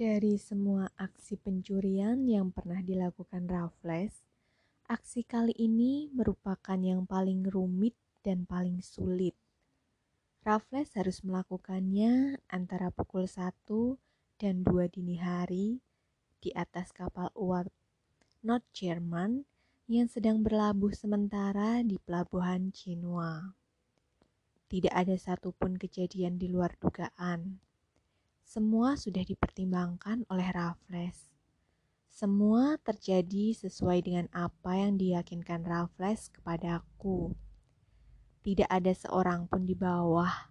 Dari semua aksi pencurian yang pernah dilakukan Raffles, aksi kali ini merupakan yang paling rumit dan paling sulit. Raffles harus melakukannya antara pukul 1 dan 2 dini hari di atas kapal uap North German yang sedang berlabuh sementara di pelabuhan Genoa. Tidak ada satupun kejadian di luar dugaan. Semua sudah dipertimbangkan oleh Raffles. Semua terjadi sesuai dengan apa yang diyakinkan Raffles kepadaku. Tidak ada seorang pun di bawah.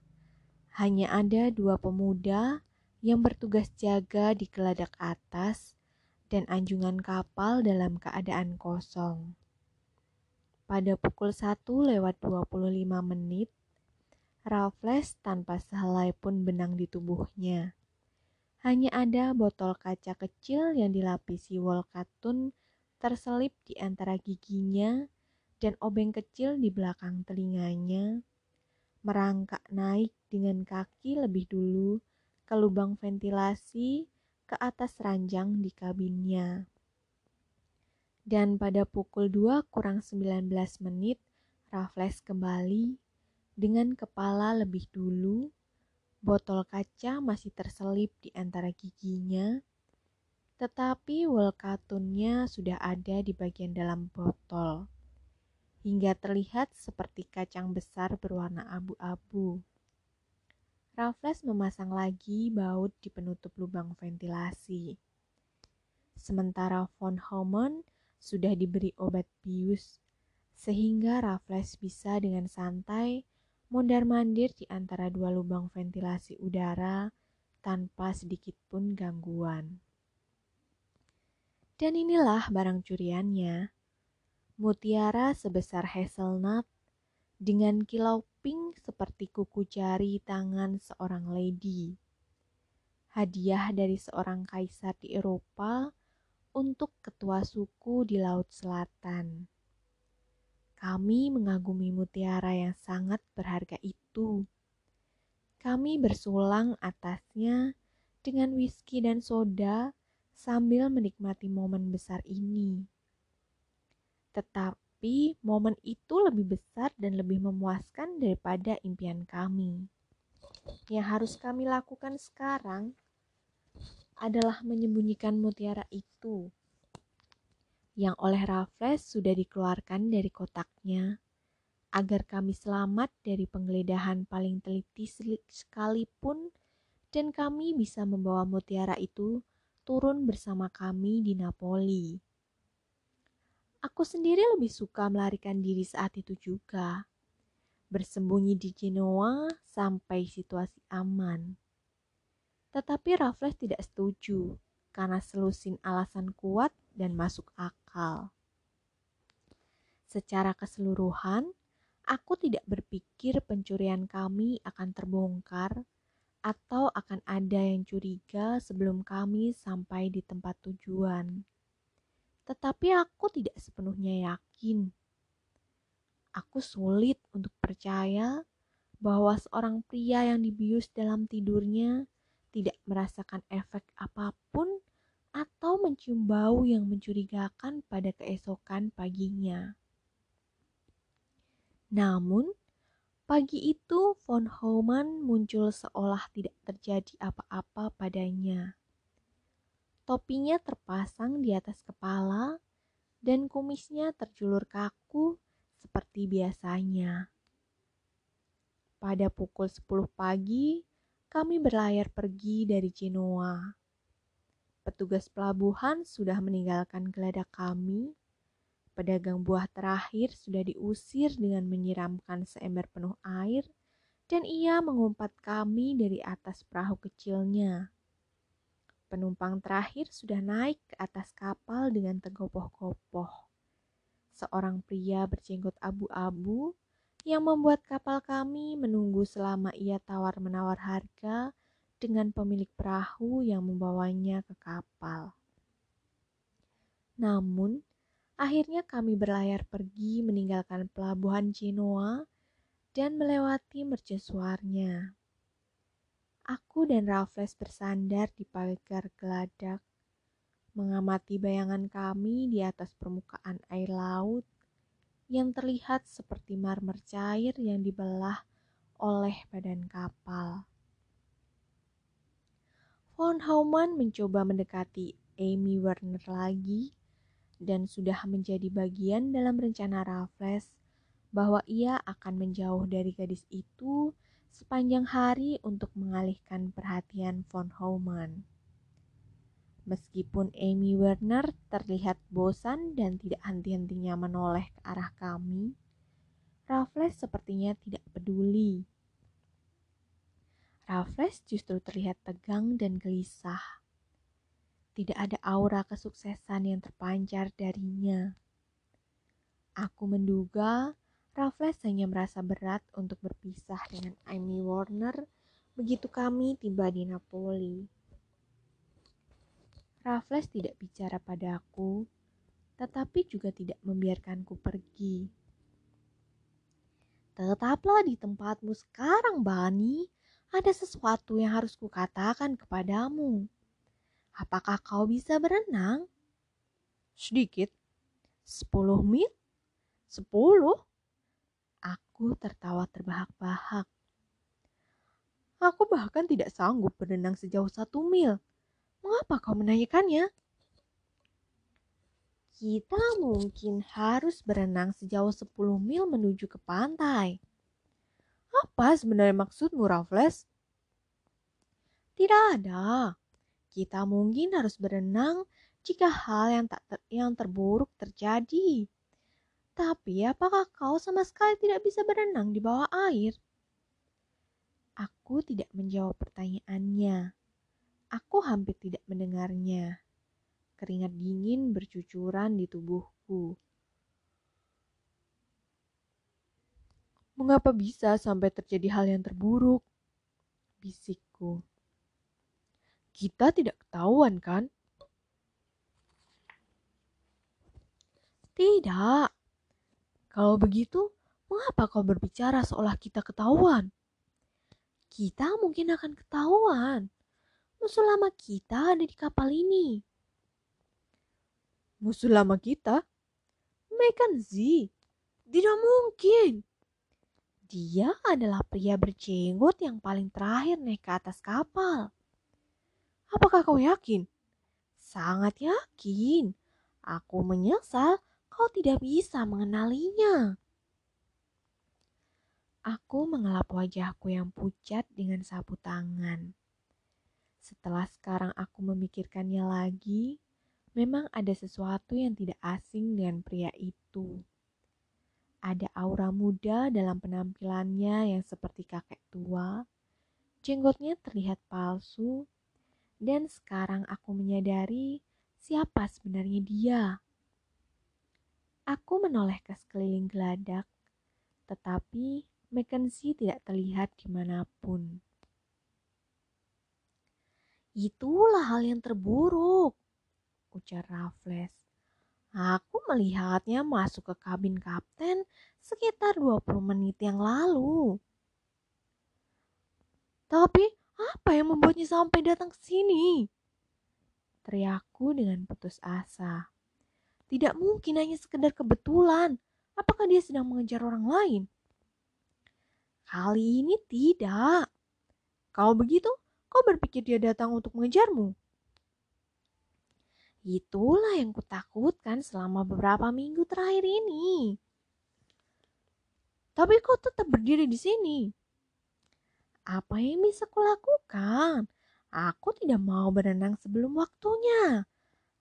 Hanya ada dua pemuda yang bertugas jaga di geladak atas dan anjungan kapal dalam keadaan kosong. Pada pukul 1 lewat 25 menit, Raffles tanpa sehelai pun benang di tubuhnya hanya ada botol kaca kecil yang dilapisi wol katun terselip di antara giginya dan obeng kecil di belakang telinganya. Merangkak naik dengan kaki lebih dulu ke lubang ventilasi ke atas ranjang di kabinnya. Dan pada pukul 2 kurang 19 menit, Raffles kembali dengan kepala lebih dulu Botol kaca masih terselip di antara giginya, tetapi katunnya sudah ada di bagian dalam botol, hingga terlihat seperti kacang besar berwarna abu-abu. Raffles memasang lagi baut di penutup lubang ventilasi. Sementara von Homan sudah diberi obat bius, sehingga Raffles bisa dengan santai mondar-mandir di antara dua lubang ventilasi udara tanpa sedikit pun gangguan. Dan inilah barang curiannya. Mutiara sebesar hazelnut dengan kilau pink seperti kuku jari tangan seorang lady. Hadiah dari seorang kaisar di Eropa untuk ketua suku di Laut Selatan. Kami mengagumi mutiara yang sangat berharga itu. Kami bersulang atasnya dengan whisky dan soda sambil menikmati momen besar ini. Tetapi momen itu lebih besar dan lebih memuaskan daripada impian kami. Yang harus kami lakukan sekarang adalah menyembunyikan mutiara itu yang oleh Raffles sudah dikeluarkan dari kotaknya agar kami selamat dari penggeledahan paling teliti sekalipun dan kami bisa membawa mutiara itu turun bersama kami di Napoli. Aku sendiri lebih suka melarikan diri saat itu juga, bersembunyi di Genoa sampai situasi aman. Tetapi Raffles tidak setuju karena selusin alasan kuat dan masuk akal. Secara keseluruhan, aku tidak berpikir pencurian kami akan terbongkar atau akan ada yang curiga sebelum kami sampai di tempat tujuan. Tetapi aku tidak sepenuhnya yakin. Aku sulit untuk percaya bahwa seorang pria yang dibius dalam tidurnya tidak merasakan efek apa pun atau mencium bau yang mencurigakan pada keesokan paginya. Namun, pagi itu von Homan muncul seolah tidak terjadi apa-apa padanya. Topinya terpasang di atas kepala dan kumisnya terjulur kaku seperti biasanya. Pada pukul 10 pagi, kami berlayar pergi dari Genoa Petugas pelabuhan sudah meninggalkan geladak kami. Pedagang buah terakhir sudah diusir dengan menyiramkan seember penuh air, dan ia mengumpat kami dari atas perahu kecilnya. Penumpang terakhir sudah naik ke atas kapal dengan tegopoh-gopoh. Seorang pria berjenggot abu-abu yang membuat kapal kami menunggu selama ia tawar-menawar harga dengan pemilik perahu yang membawanya ke kapal. Namun, akhirnya kami berlayar pergi meninggalkan pelabuhan Genoa dan melewati mercusuarnya. Aku dan Raffles bersandar di pagar geladak, mengamati bayangan kami di atas permukaan air laut yang terlihat seperti marmer cair yang dibelah oleh badan kapal. Von Hauman mencoba mendekati Amy Werner lagi dan sudah menjadi bagian dalam rencana Raffles bahwa ia akan menjauh dari gadis itu sepanjang hari untuk mengalihkan perhatian von Hauman. Meskipun Amy Werner terlihat bosan dan tidak henti-hentinya menoleh ke arah kami, Raffles sepertinya tidak peduli. Raffles justru terlihat tegang dan gelisah. Tidak ada aura kesuksesan yang terpancar darinya. Aku menduga Raffles hanya merasa berat untuk berpisah dengan Amy Warner begitu kami tiba di Napoli. Raffles tidak bicara padaku, tetapi juga tidak membiarkanku pergi. Tetaplah di tempatmu sekarang, Bani ada sesuatu yang harus kukatakan kepadamu. Apakah kau bisa berenang? Sedikit. Sepuluh mil? Sepuluh? Aku tertawa terbahak-bahak. Aku bahkan tidak sanggup berenang sejauh satu mil. Mengapa kau menanyakannya? Kita mungkin harus berenang sejauh sepuluh mil menuju ke pantai. Apa sebenarnya maksudmu, Raffles? Tidak ada. Kita mungkin harus berenang jika hal yang tak ter yang terburuk terjadi. Tapi apakah kau sama sekali tidak bisa berenang di bawah air? Aku tidak menjawab pertanyaannya. Aku hampir tidak mendengarnya. Keringat dingin bercucuran di tubuhku. Mengapa bisa sampai terjadi hal yang terburuk? Bisikku. Kita tidak ketahuan, kan? Tidak. Kalau begitu, mengapa kau berbicara seolah kita ketahuan? Kita mungkin akan ketahuan. Musuh lama kita ada di kapal ini. Musuh lama kita? Mackenzie. Tidak mungkin. Dia adalah pria berjenggot yang paling terakhir naik ke atas kapal. Apakah kau yakin? Sangat yakin. Aku menyesal kau tidak bisa mengenalinya. Aku mengelap wajahku yang pucat dengan sapu tangan. Setelah sekarang aku memikirkannya lagi, memang ada sesuatu yang tidak asing dengan pria itu. Ada aura muda dalam penampilannya yang seperti kakek tua. Jenggotnya terlihat palsu, dan sekarang aku menyadari siapa sebenarnya dia. Aku menoleh ke sekeliling geladak, tetapi Mackenzie tidak terlihat di mana pun. Itulah hal yang terburuk, ujar Raffles. Aku melihatnya masuk ke kabin kapten sekitar 20 menit yang lalu. Tapi apa yang membuatnya sampai datang ke sini? Teriakku dengan putus asa. Tidak mungkin hanya sekedar kebetulan. Apakah dia sedang mengejar orang lain? Kali ini tidak. Kalau begitu, kau berpikir dia datang untuk mengejarmu? Itulah yang kutakutkan selama beberapa minggu terakhir ini. Tapi kau tetap berdiri di sini. Apa yang bisa kulakukan? Aku tidak mau berenang sebelum waktunya.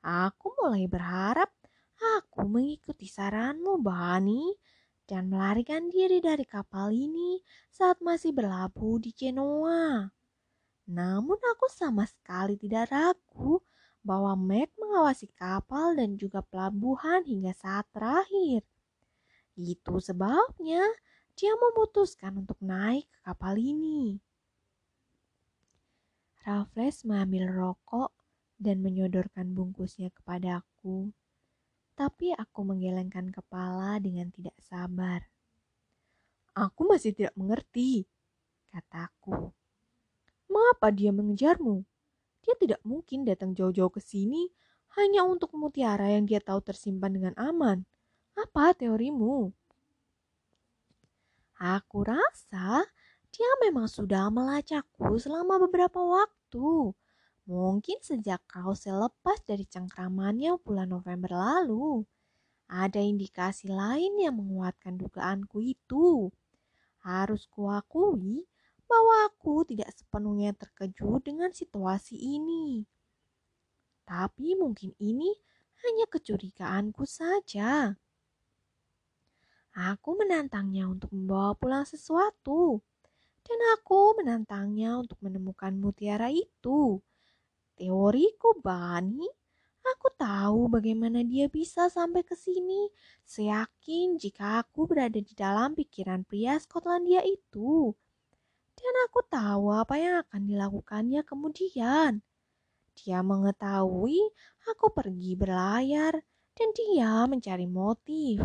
Aku mulai berharap aku mengikuti saranmu, Bani, dan melarikan diri dari kapal ini saat masih berlabuh di Genoa. Namun aku sama sekali tidak ragu bahwa Mac mengawasi kapal dan juga pelabuhan hingga saat terakhir. Itu sebabnya dia memutuskan untuk naik ke kapal ini. Raffles mengambil rokok dan menyodorkan bungkusnya kepadaku, tapi aku menggelengkan kepala dengan tidak sabar. Aku masih tidak mengerti, kataku. Mengapa dia mengejarmu? Dia tidak mungkin datang jauh-jauh ke sini hanya untuk mutiara yang dia tahu tersimpan dengan aman. Apa teorimu? Aku rasa dia memang sudah melacakku selama beberapa waktu. Mungkin sejak kau selepas dari cengkramannya bulan November lalu. Ada indikasi lain yang menguatkan dugaanku itu. Harus kuakui bahwa aku tidak sepenuhnya terkejut dengan situasi ini. Tapi mungkin ini hanya kecurigaanku saja. Aku menantangnya untuk membawa pulang sesuatu. Dan aku menantangnya untuk menemukan mutiara itu. Teoriku, Bani, aku tahu bagaimana dia bisa sampai ke sini. Seyakin jika aku berada di dalam pikiran pria Skotlandia itu. Dan aku tahu apa yang akan dilakukannya kemudian. Dia mengetahui aku pergi berlayar dan dia mencari motif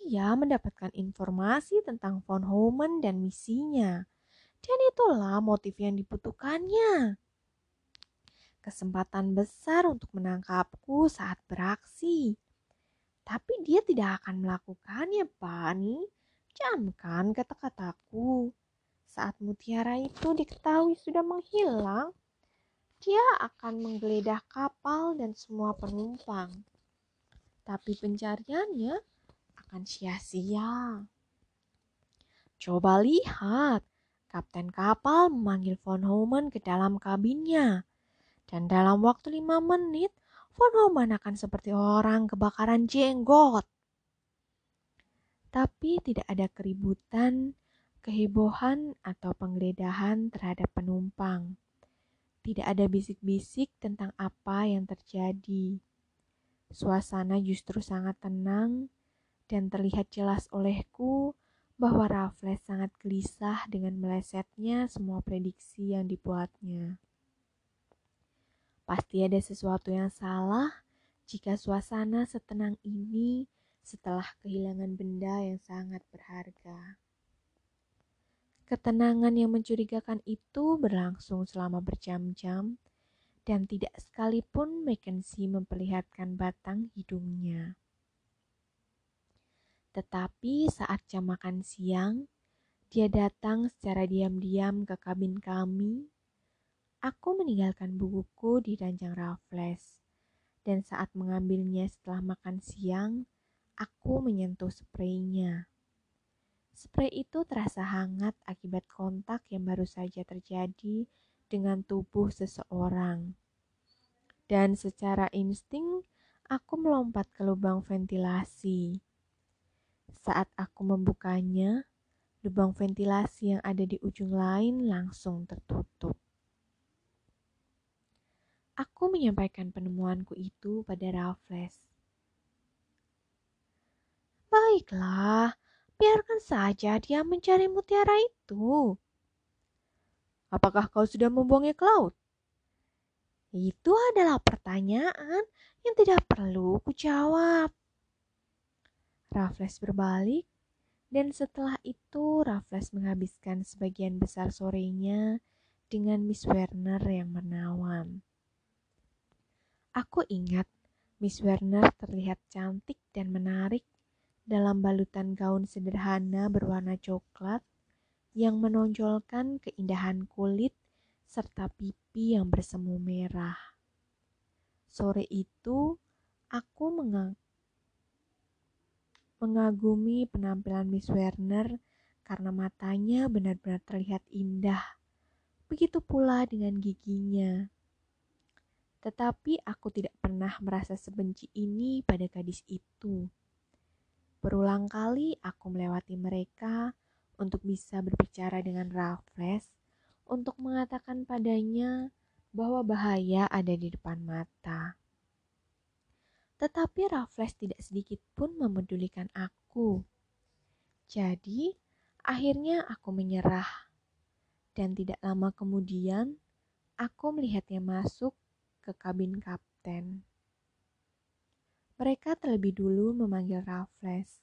dia mendapatkan informasi tentang von Homan dan misinya. Dan itulah motif yang dibutuhkannya. Kesempatan besar untuk menangkapku saat beraksi. Tapi dia tidak akan melakukannya, Pani. Camkan kata-kataku. Saat mutiara itu diketahui sudah menghilang, dia akan menggeledah kapal dan semua penumpang. Tapi pencariannya akan sia-sia. Coba lihat, kapten kapal memanggil von Homan ke dalam kabinnya. Dan dalam waktu lima menit, von Homan akan seperti orang kebakaran jenggot. Tapi tidak ada keributan, kehebohan, atau penggeledahan terhadap penumpang. Tidak ada bisik-bisik tentang apa yang terjadi. Suasana justru sangat tenang dan terlihat jelas olehku bahwa Raffles sangat gelisah dengan melesetnya semua prediksi yang dibuatnya. Pasti ada sesuatu yang salah jika suasana setenang ini setelah kehilangan benda yang sangat berharga. Ketenangan yang mencurigakan itu berlangsung selama berjam-jam dan tidak sekalipun Mackenzie memperlihatkan batang hidungnya. Tetapi saat jam makan siang, dia datang secara diam-diam ke kabin kami. Aku meninggalkan bukuku di ranjang Raffles, dan saat mengambilnya setelah makan siang, aku menyentuh spraynya. Spray itu terasa hangat akibat kontak yang baru saja terjadi dengan tubuh seseorang. Dan secara insting, aku melompat ke lubang ventilasi. Saat aku membukanya, lubang ventilasi yang ada di ujung lain langsung tertutup. Aku menyampaikan penemuanku itu pada Raffles. Baiklah, biarkan saja dia mencari mutiara itu. Apakah kau sudah membuangnya ke laut? Itu adalah pertanyaan yang tidak perlu kujawab. Raffles berbalik, dan setelah itu Raffles menghabiskan sebagian besar sorenya dengan Miss Werner yang menawan. Aku ingat Miss Werner terlihat cantik dan menarik dalam balutan gaun sederhana berwarna coklat yang menonjolkan keindahan kulit serta pipi yang bersemu merah. Sore itu, aku mengaku mengagumi penampilan Miss Werner karena matanya benar-benar terlihat indah. Begitu pula dengan giginya. Tetapi aku tidak pernah merasa sebenci ini pada gadis itu. Berulang kali aku melewati mereka untuk bisa berbicara dengan Raffles untuk mengatakan padanya bahwa bahaya ada di depan mata. Tetapi Raffles tidak sedikit pun memedulikan aku. Jadi, akhirnya aku menyerah. Dan tidak lama kemudian, aku melihatnya masuk ke kabin kapten. Mereka terlebih dulu memanggil Raffles.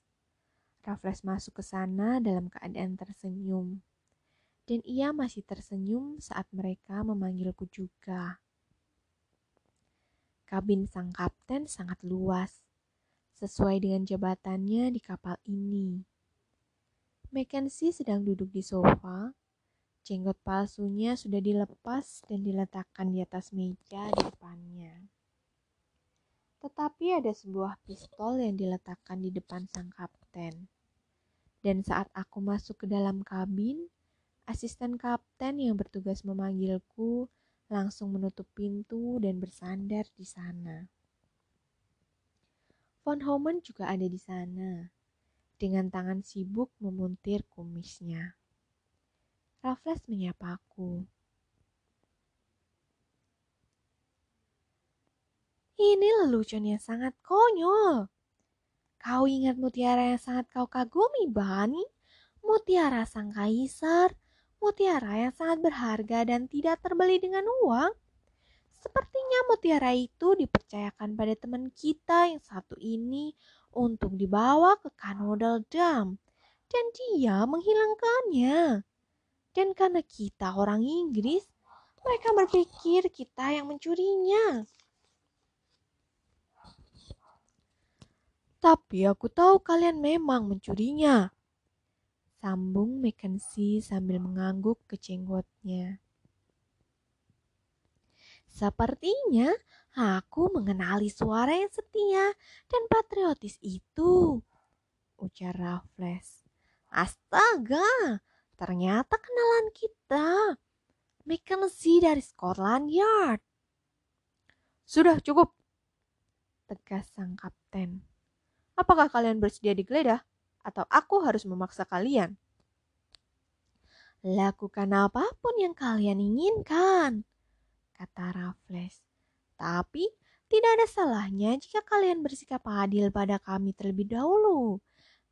Raffles masuk ke sana dalam keadaan tersenyum. dan ia masih tersenyum saat mereka memanggilku juga. Kabin sang kapten sangat luas, sesuai dengan jabatannya di kapal ini. Mackenzie sedang duduk di sofa, jenggot palsunya sudah dilepas dan diletakkan di atas meja di depannya. Tetapi ada sebuah pistol yang diletakkan di depan sang kapten. Dan saat aku masuk ke dalam kabin, asisten kapten yang bertugas memanggilku langsung menutup pintu dan bersandar di sana. Von Homan juga ada di sana, dengan tangan sibuk memuntir kumisnya. Raffles menyapaku. Ini lelucon yang sangat konyol. Kau ingat mutiara yang sangat kau kagumi, Bani? Mutiara sang kaisar, mutiara yang sangat berharga dan tidak terbeli dengan uang. Sepertinya mutiara itu dipercayakan pada teman kita yang satu ini untuk dibawa ke Canodal Dam. Dan dia menghilangkannya. Dan karena kita orang Inggris, mereka berpikir kita yang mencurinya. Tapi aku tahu kalian memang mencurinya. Sambung Mackenzie sambil mengangguk ke jenggotnya. Sepertinya aku mengenali suara yang setia dan patriotis itu. Ujar Raffles. Astaga, ternyata kenalan kita. Mackenzie dari Scotland Yard. Sudah cukup, tegas sang kapten. Apakah kalian bersedia digeledah atau aku harus memaksa kalian? Lakukan apa pun yang kalian inginkan, kata Raffles. Tapi tidak ada salahnya jika kalian bersikap adil pada kami terlebih dahulu.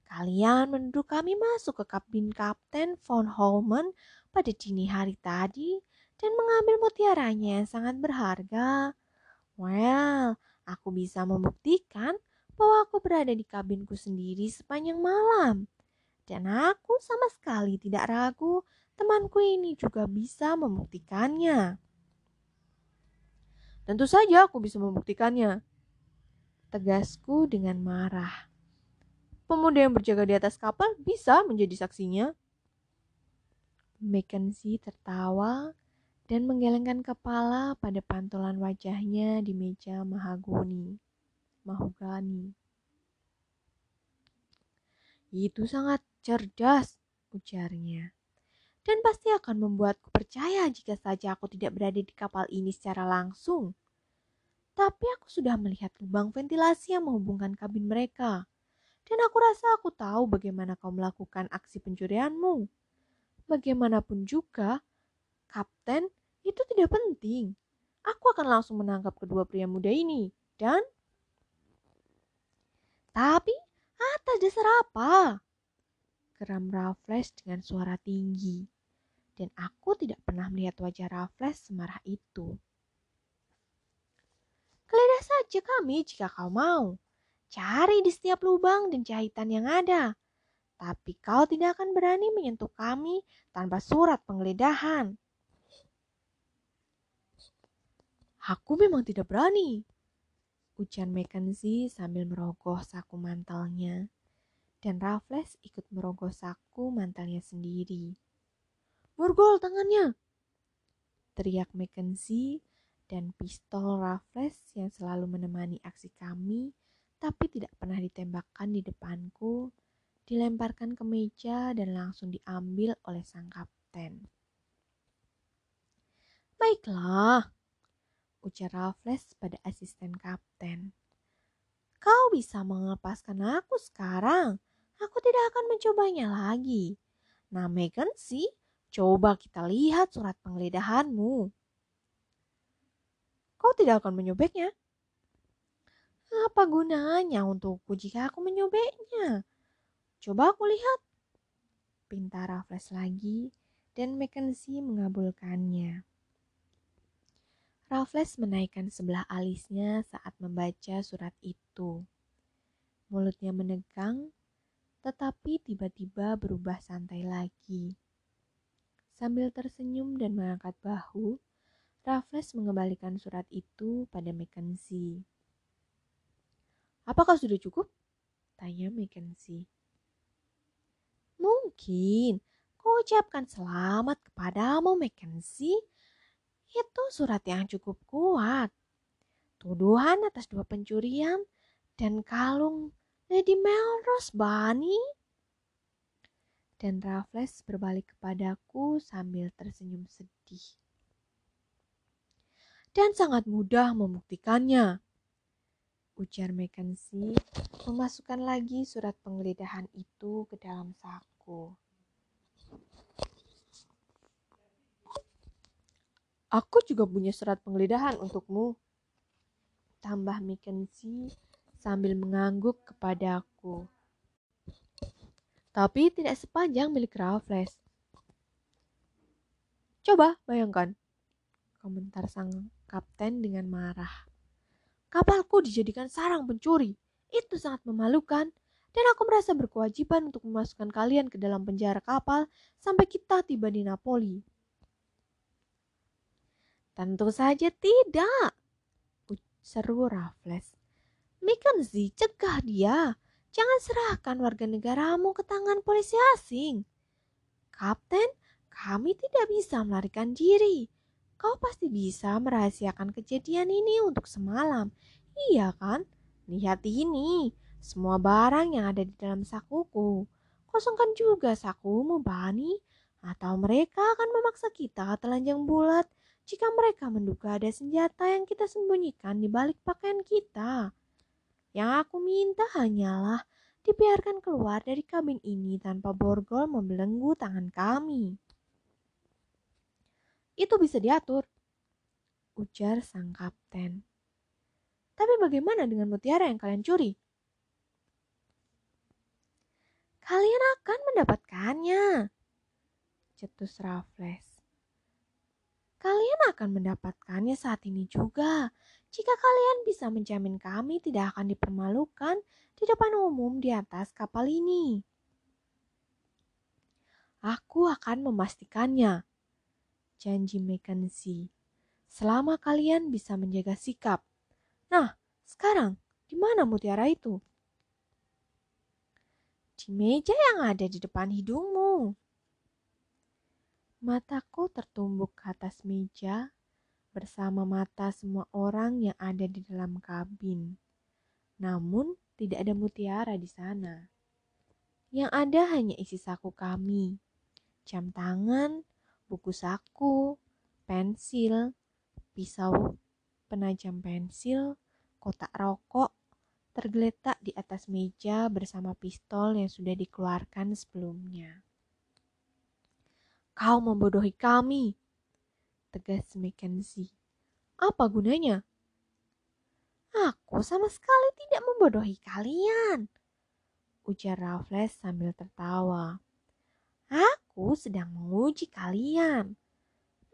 Kalian menuduh kami masuk ke kabin Kapten von Holman pada dini hari tadi dan mengambil mutiaranya yang sangat berharga. Well, aku bisa membuktikan bahwa aku berada di kabinku sendiri sepanjang malam. Dan aku sama sekali tidak ragu temanku ini juga bisa membuktikannya. Tentu saja aku bisa membuktikannya. Tegasku dengan marah. Pemuda yang berjaga di atas kapal bisa menjadi saksinya. Mackenzie tertawa dan menggelengkan kepala pada pantulan wajahnya di meja mahagoni mahogani. Itu sangat cerdas, ujarnya. Dan pasti akan membuatku percaya jika saja aku tidak berada di kapal ini secara langsung. Tapi aku sudah melihat lubang ventilasi yang menghubungkan kabin mereka. Dan aku rasa aku tahu bagaimana kau melakukan aksi pencurianmu. Bagaimanapun juga, kapten, itu tidak penting. Aku akan langsung menangkap kedua pria muda ini. Dan tapi atas dasar apa? Geram Raffles dengan suara tinggi. Dan aku tidak pernah melihat wajah Raffles semarah itu. Geledah saja kami jika kau mau. Cari di setiap lubang dan jahitan yang ada. Tapi kau tidak akan berani menyentuh kami tanpa surat penggeledahan. Aku memang tidak berani, Ujar Mackenzie sambil merogoh saku mantalnya. Dan Raffles ikut merogoh saku mantalnya sendiri. Borgol tangannya! Teriak Mackenzie dan pistol Raffles yang selalu menemani aksi kami tapi tidak pernah ditembakkan di depanku, dilemparkan ke meja dan langsung diambil oleh sang kapten. Baiklah, ujar Raffles pada asisten kapten. Kau bisa melepaskan aku sekarang. Aku tidak akan mencobanya lagi. Nah, Megan sih, coba kita lihat surat penggeledahanmu. Kau tidak akan menyobeknya? Apa gunanya untukku jika aku menyobeknya? Coba aku lihat. Pinta Raffles lagi dan Mackenzie mengabulkannya. Raffles menaikkan sebelah alisnya saat membaca surat itu. Mulutnya menegang, tetapi tiba-tiba berubah santai lagi. Sambil tersenyum dan mengangkat bahu, Raffles mengembalikan surat itu pada Mackenzie. Apakah sudah cukup? Tanya Mackenzie. Mungkin kau ucapkan selamat kepadamu Mackenzie. Itu surat yang cukup kuat. Tuduhan atas dua pencurian dan kalung Lady Melrose Bunny. Dan Raffles berbalik kepadaku sambil tersenyum sedih dan sangat mudah membuktikannya. Ujar Mackenzie memasukkan lagi surat penggeledahan itu ke dalam saku. Aku juga punya surat penggeledahan untukmu. Tambah Mackenzie sambil mengangguk kepadaku. Tapi tidak sepanjang milik Raffles. Coba bayangkan, komentar sang kapten dengan marah. Kapalku dijadikan sarang pencuri. Itu sangat memalukan. Dan aku merasa berkewajiban untuk memasukkan kalian ke dalam penjara kapal sampai kita tiba di Napoli. Tentu saja tidak, seru Raffles. Mackenzie, cegah dia. Jangan serahkan warga negaramu ke tangan polisi asing. Kapten, kami tidak bisa melarikan diri. Kau pasti bisa merahasiakan kejadian ini untuk semalam. Iya kan? Lihat ini, semua barang yang ada di dalam sakuku. Kosongkan juga sakumu, Bani. Atau mereka akan memaksa kita telanjang bulat jika mereka menduga ada senjata yang kita sembunyikan di balik pakaian kita. Yang aku minta hanyalah dibiarkan keluar dari kabin ini tanpa borgol membelenggu tangan kami. Itu bisa diatur, ujar sang kapten. Tapi bagaimana dengan mutiara yang kalian curi? Kalian akan mendapatkannya, cetus Raffles. Kalian akan mendapatkannya saat ini juga. Jika kalian bisa menjamin kami tidak akan dipermalukan di depan umum di atas kapal ini. Aku akan memastikannya, janji Mackenzie. Selama kalian bisa menjaga sikap. Nah, sekarang di mana mutiara itu? Di meja yang ada di depan hidungmu. Mataku tertumbuk ke atas meja bersama mata semua orang yang ada di dalam kabin. Namun, tidak ada mutiara di sana. Yang ada hanya isi saku kami, jam tangan, buku saku, pensil, pisau penajam pensil, kotak rokok, tergeletak di atas meja bersama pistol yang sudah dikeluarkan sebelumnya. Kau membodohi kami, tegas Mackenzie. Apa gunanya? Aku sama sekali tidak membodohi kalian, ujar Raffles sambil tertawa. Aku sedang menguji kalian.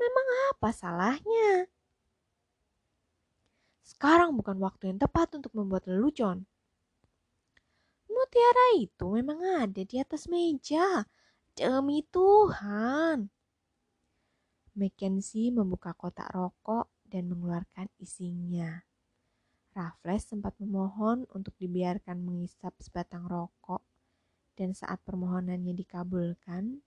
Memang apa salahnya? Sekarang bukan waktu yang tepat untuk membuat lelucon. Mutiara itu memang ada di atas meja. Demi Tuhan. Mackenzie membuka kotak rokok dan mengeluarkan isinya. Raffles sempat memohon untuk dibiarkan mengisap sebatang rokok dan saat permohonannya dikabulkan,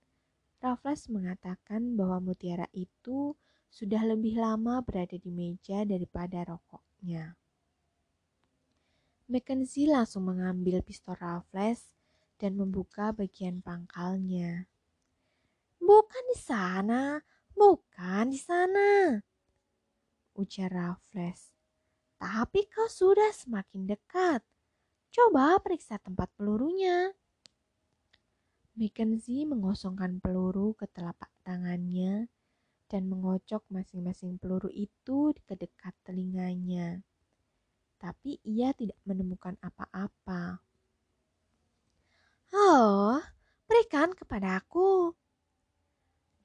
Raffles mengatakan bahwa mutiara itu sudah lebih lama berada di meja daripada rokoknya. Mackenzie langsung mengambil pistol Raffles dan membuka bagian pangkalnya. Bukan di sana, bukan di sana, ujar Raffles. Tapi kau sudah semakin dekat. Coba periksa tempat pelurunya. Mackenzie mengosongkan peluru ke telapak tangannya dan mengocok masing-masing peluru itu ke dekat telinganya. Tapi ia tidak menemukan apa-apa. Oh, berikan kepada aku.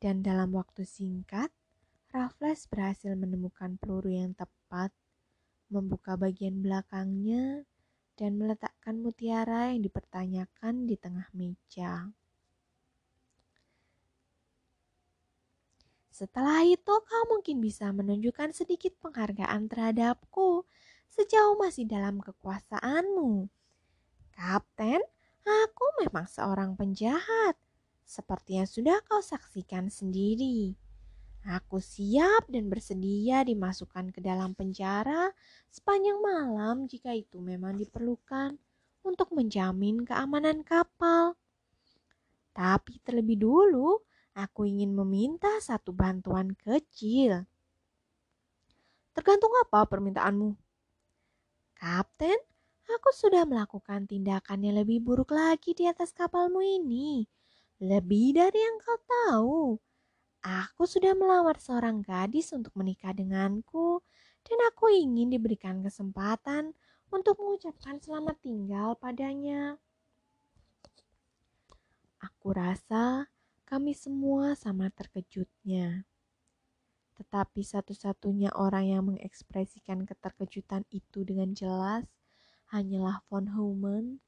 Dan dalam waktu singkat, Raffles berhasil menemukan peluru yang tepat, membuka bagian belakangnya, dan meletakkan mutiara yang dipertanyakan di tengah meja. Setelah itu kau mungkin bisa menunjukkan sedikit penghargaan terhadapku sejauh masih dalam kekuasaanmu. Kapten, aku memang seorang penjahat, seperti yang sudah kau saksikan sendiri. Aku siap dan bersedia dimasukkan ke dalam penjara sepanjang malam jika itu memang diperlukan untuk menjamin keamanan kapal. Tapi terlebih dulu, Aku ingin meminta satu bantuan kecil. Tergantung apa permintaanmu? Kapten, aku sudah melakukan tindakan yang lebih buruk lagi di atas kapalmu ini. Lebih dari yang kau tahu. Aku sudah melamar seorang gadis untuk menikah denganku dan aku ingin diberikan kesempatan untuk mengucapkan selamat tinggal padanya. Aku rasa kami semua sama terkejutnya. Tetapi satu-satunya orang yang mengekspresikan keterkejutan itu dengan jelas hanyalah von Human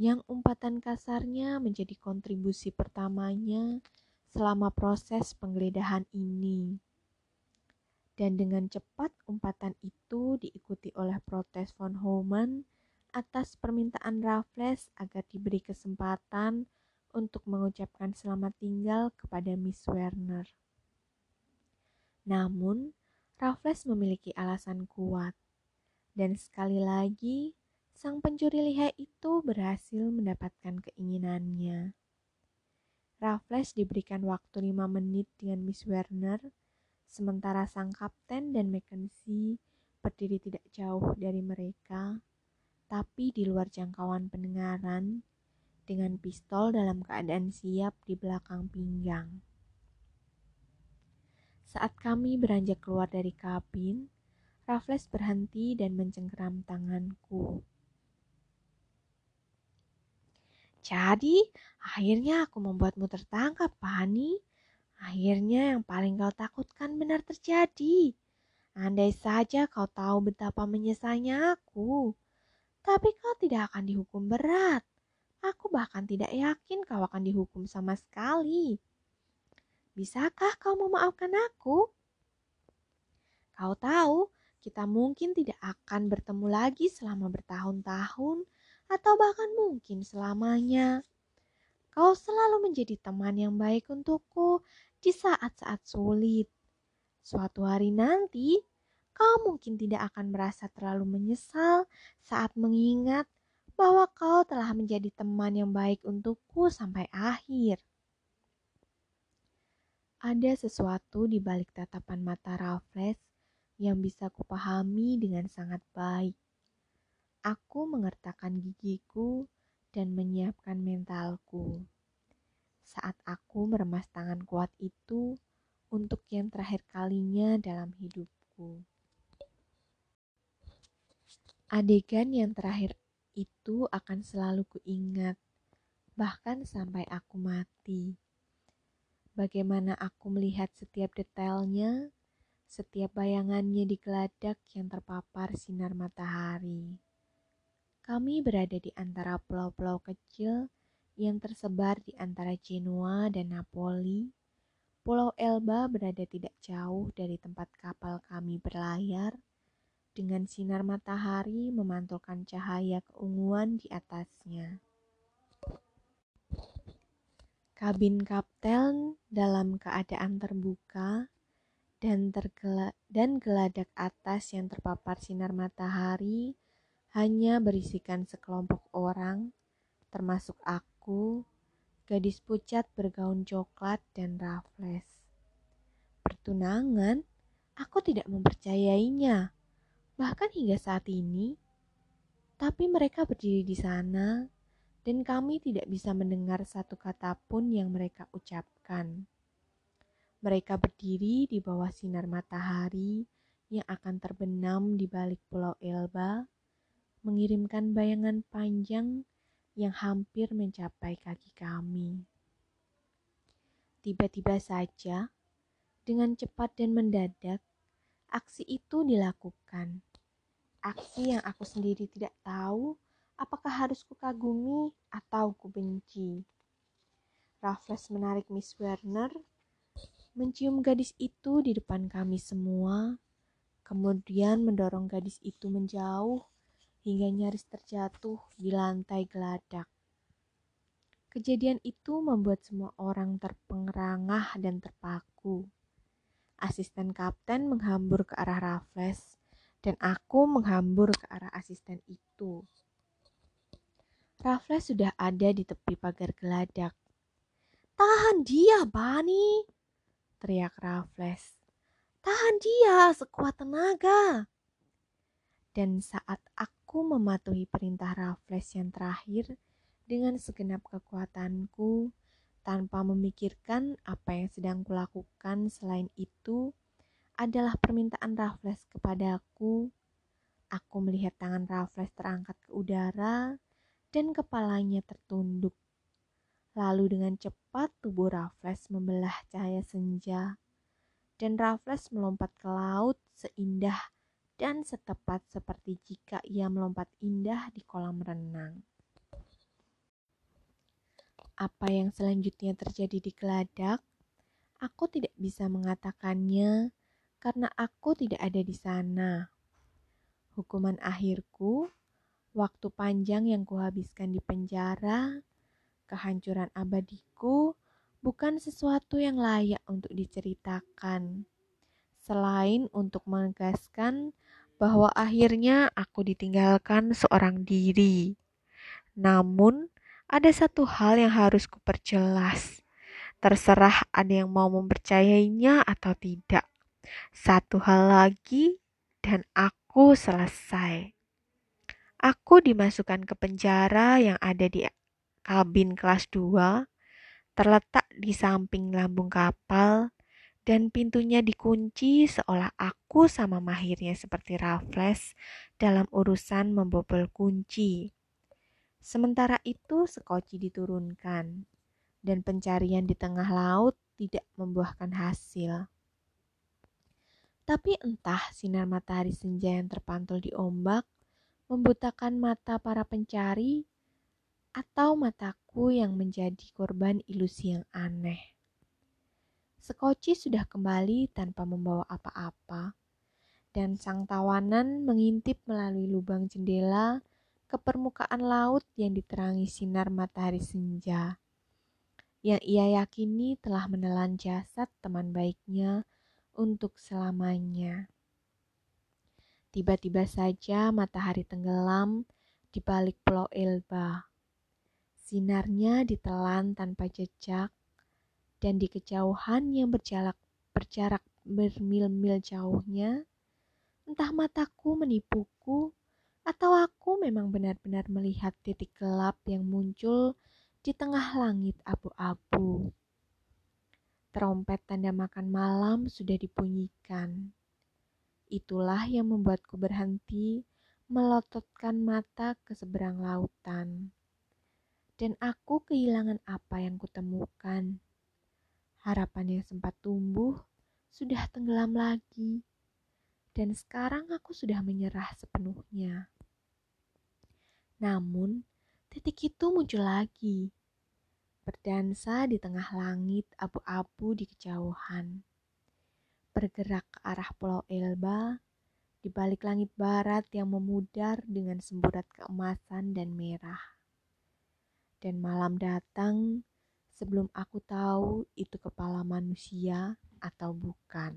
yang umpatan kasarnya menjadi kontribusi pertamanya selama proses penggeledahan ini. Dan dengan cepat umpatan itu diikuti oleh protes von Human atas permintaan Raffles agar diberi kesempatan untuk mengucapkan selamat tinggal kepada Miss Werner. Namun, Raffles memiliki alasan kuat, dan sekali lagi sang pencuri lihai itu berhasil mendapatkan keinginannya. Raffles diberikan waktu lima menit dengan Miss Werner, sementara sang kapten dan Mackenzie berdiri tidak jauh dari mereka, tapi di luar jangkauan pendengaran dengan pistol dalam keadaan siap di belakang pinggang. Saat kami beranjak keluar dari kabin, Raffles berhenti dan mencengkeram tanganku. Jadi, akhirnya aku membuatmu tertangkap, Pani. Akhirnya yang paling kau takutkan benar terjadi. Andai saja kau tahu betapa menyesalnya aku, tapi kau tidak akan dihukum berat. Aku bahkan tidak yakin kau akan dihukum sama sekali. Bisakah kau memaafkan aku? Kau tahu, kita mungkin tidak akan bertemu lagi selama bertahun-tahun atau bahkan mungkin selamanya. Kau selalu menjadi teman yang baik untukku di saat-saat sulit. Suatu hari nanti, kau mungkin tidak akan merasa terlalu menyesal saat mengingat bahwa kau telah menjadi teman yang baik untukku sampai akhir. Ada sesuatu di balik tatapan mata Raffles yang bisa kupahami dengan sangat baik. Aku mengertakkan gigiku dan menyiapkan mentalku. Saat aku meremas tangan kuat itu untuk yang terakhir kalinya dalam hidupku. Adegan yang terakhir itu akan selalu kuingat, bahkan sampai aku mati. Bagaimana aku melihat setiap detailnya, setiap bayangannya di geladak yang terpapar sinar matahari. Kami berada di antara pulau-pulau kecil yang tersebar di antara Genoa dan Napoli. Pulau Elba berada tidak jauh dari tempat kapal kami berlayar dengan sinar matahari memantulkan cahaya keunguan di atasnya. Kabin kapten dalam keadaan terbuka dan tergela dan geladak atas yang terpapar sinar matahari hanya berisikan sekelompok orang, termasuk aku, gadis pucat bergaun coklat dan Raffles. Pertunangan, aku tidak mempercayainya bahkan hingga saat ini. Tapi mereka berdiri di sana, dan kami tidak bisa mendengar satu kata pun yang mereka ucapkan. Mereka berdiri di bawah sinar matahari yang akan terbenam di balik pulau Elba, mengirimkan bayangan panjang yang hampir mencapai kaki kami. Tiba-tiba saja, dengan cepat dan mendadak, aksi itu dilakukan aksi yang aku sendiri tidak tahu apakah harus kukagumi atau kubenci. Raffles menarik Miss Werner mencium gadis itu di depan kami semua, kemudian mendorong gadis itu menjauh hingga nyaris terjatuh di lantai geladak. Kejadian itu membuat semua orang terpengerangah dan terpaku. Asisten kapten menghambur ke arah Raffles dan aku menghambur ke arah asisten itu. Raffles sudah ada di tepi pagar geladak. Tahan dia, Bani! Teriak Raffles. Tahan dia sekuat tenaga. Dan saat aku mematuhi perintah Raffles yang terakhir, dengan segenap kekuatanku tanpa memikirkan apa yang sedang kulakukan selain itu adalah permintaan Raffles kepadaku. Aku melihat tangan Raffles terangkat ke udara dan kepalanya tertunduk. Lalu dengan cepat tubuh Raffles membelah cahaya senja dan Raffles melompat ke laut seindah dan setepat seperti jika ia melompat indah di kolam renang apa yang selanjutnya terjadi di Geladak, aku tidak bisa mengatakannya karena aku tidak ada di sana. Hukuman akhirku, waktu panjang yang kuhabiskan di penjara, kehancuran abadiku bukan sesuatu yang layak untuk diceritakan. Selain untuk menegaskan bahwa akhirnya aku ditinggalkan seorang diri. Namun, ada satu hal yang harus kuperjelas. Terserah ada yang mau mempercayainya atau tidak. Satu hal lagi dan aku selesai. Aku dimasukkan ke penjara yang ada di kabin kelas 2, terletak di samping lambung kapal, dan pintunya dikunci seolah aku sama mahirnya seperti Raffles dalam urusan membobol kunci. Sementara itu sekoci diturunkan dan pencarian di tengah laut tidak membuahkan hasil. Tapi entah sinar matahari senja yang terpantul di ombak membutakan mata para pencari atau mataku yang menjadi korban ilusi yang aneh. Sekoci sudah kembali tanpa membawa apa-apa, dan sang tawanan mengintip melalui lubang jendela ke permukaan laut yang diterangi sinar matahari senja, yang ia yakini telah menelan jasad teman baiknya untuk selamanya. Tiba-tiba saja matahari tenggelam di balik pulau Elba. Sinarnya ditelan tanpa jejak, dan di kejauhan yang berjarak, berjarak bermil-mil jauhnya, entah mataku menipuku atau aku memang benar-benar melihat titik gelap yang muncul di tengah langit abu-abu. Trompet tanda makan malam sudah dibunyikan. Itulah yang membuatku berhenti melototkan mata ke seberang lautan. Dan aku kehilangan apa yang kutemukan. Harapan yang sempat tumbuh sudah tenggelam lagi dan sekarang aku sudah menyerah sepenuhnya. Namun, titik itu muncul lagi, berdansa di tengah langit abu-abu di kejauhan, bergerak ke arah Pulau Elba, di balik langit barat yang memudar dengan semburat keemasan dan merah. Dan malam datang sebelum aku tahu itu kepala manusia atau bukan.